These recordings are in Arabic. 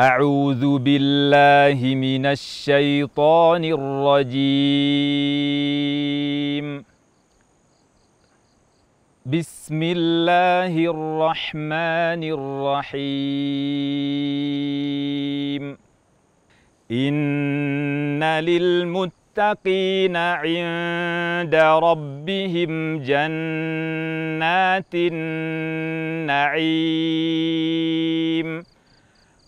أعوذ بالله من الشيطان الرجيم. بسم الله الرحمن الرحيم. إن للمتقين عند ربهم جنات النعيم.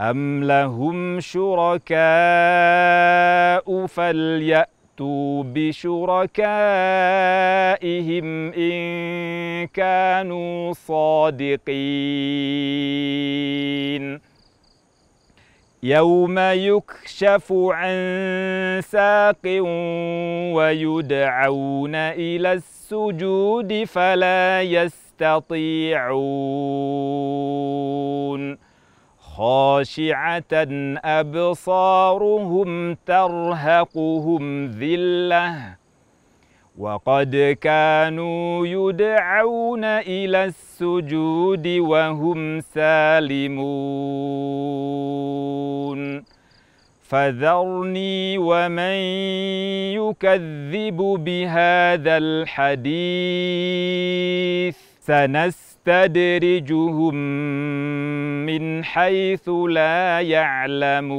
أم لهم شركاء فليأتوا بشركائهم إن كانوا صادقين يوم يكشف عن ساق ويدعون إلى السجود فلا يستطيعون خاشعة أبصارهم ترهقهم ذلة. وقد كانوا يدعون إلى السجود وهم سالمون. فذرني ومن يكذب بهذا الحديث. سنستدرجهم من حيث لا يعلمون.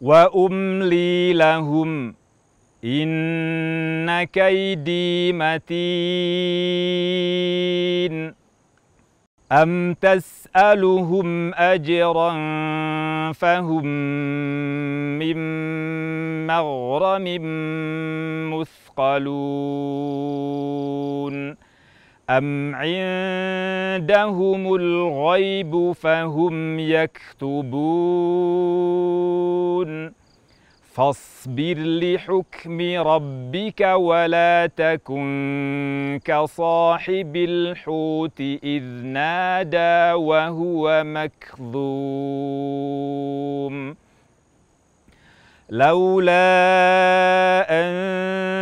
وأملي لهم إن كيدي متين. ام تسالهم اجرا فهم من مغرم مثقلون أم عندهم الغيب فهم يكتبون فاصبر لحكم ربك ولا تكن كصاحب الحوت إذ نادى وهو مكظوم. لولا أن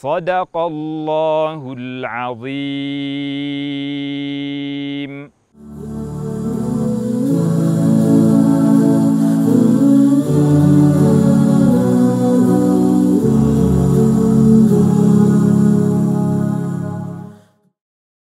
صدق الله العظيم.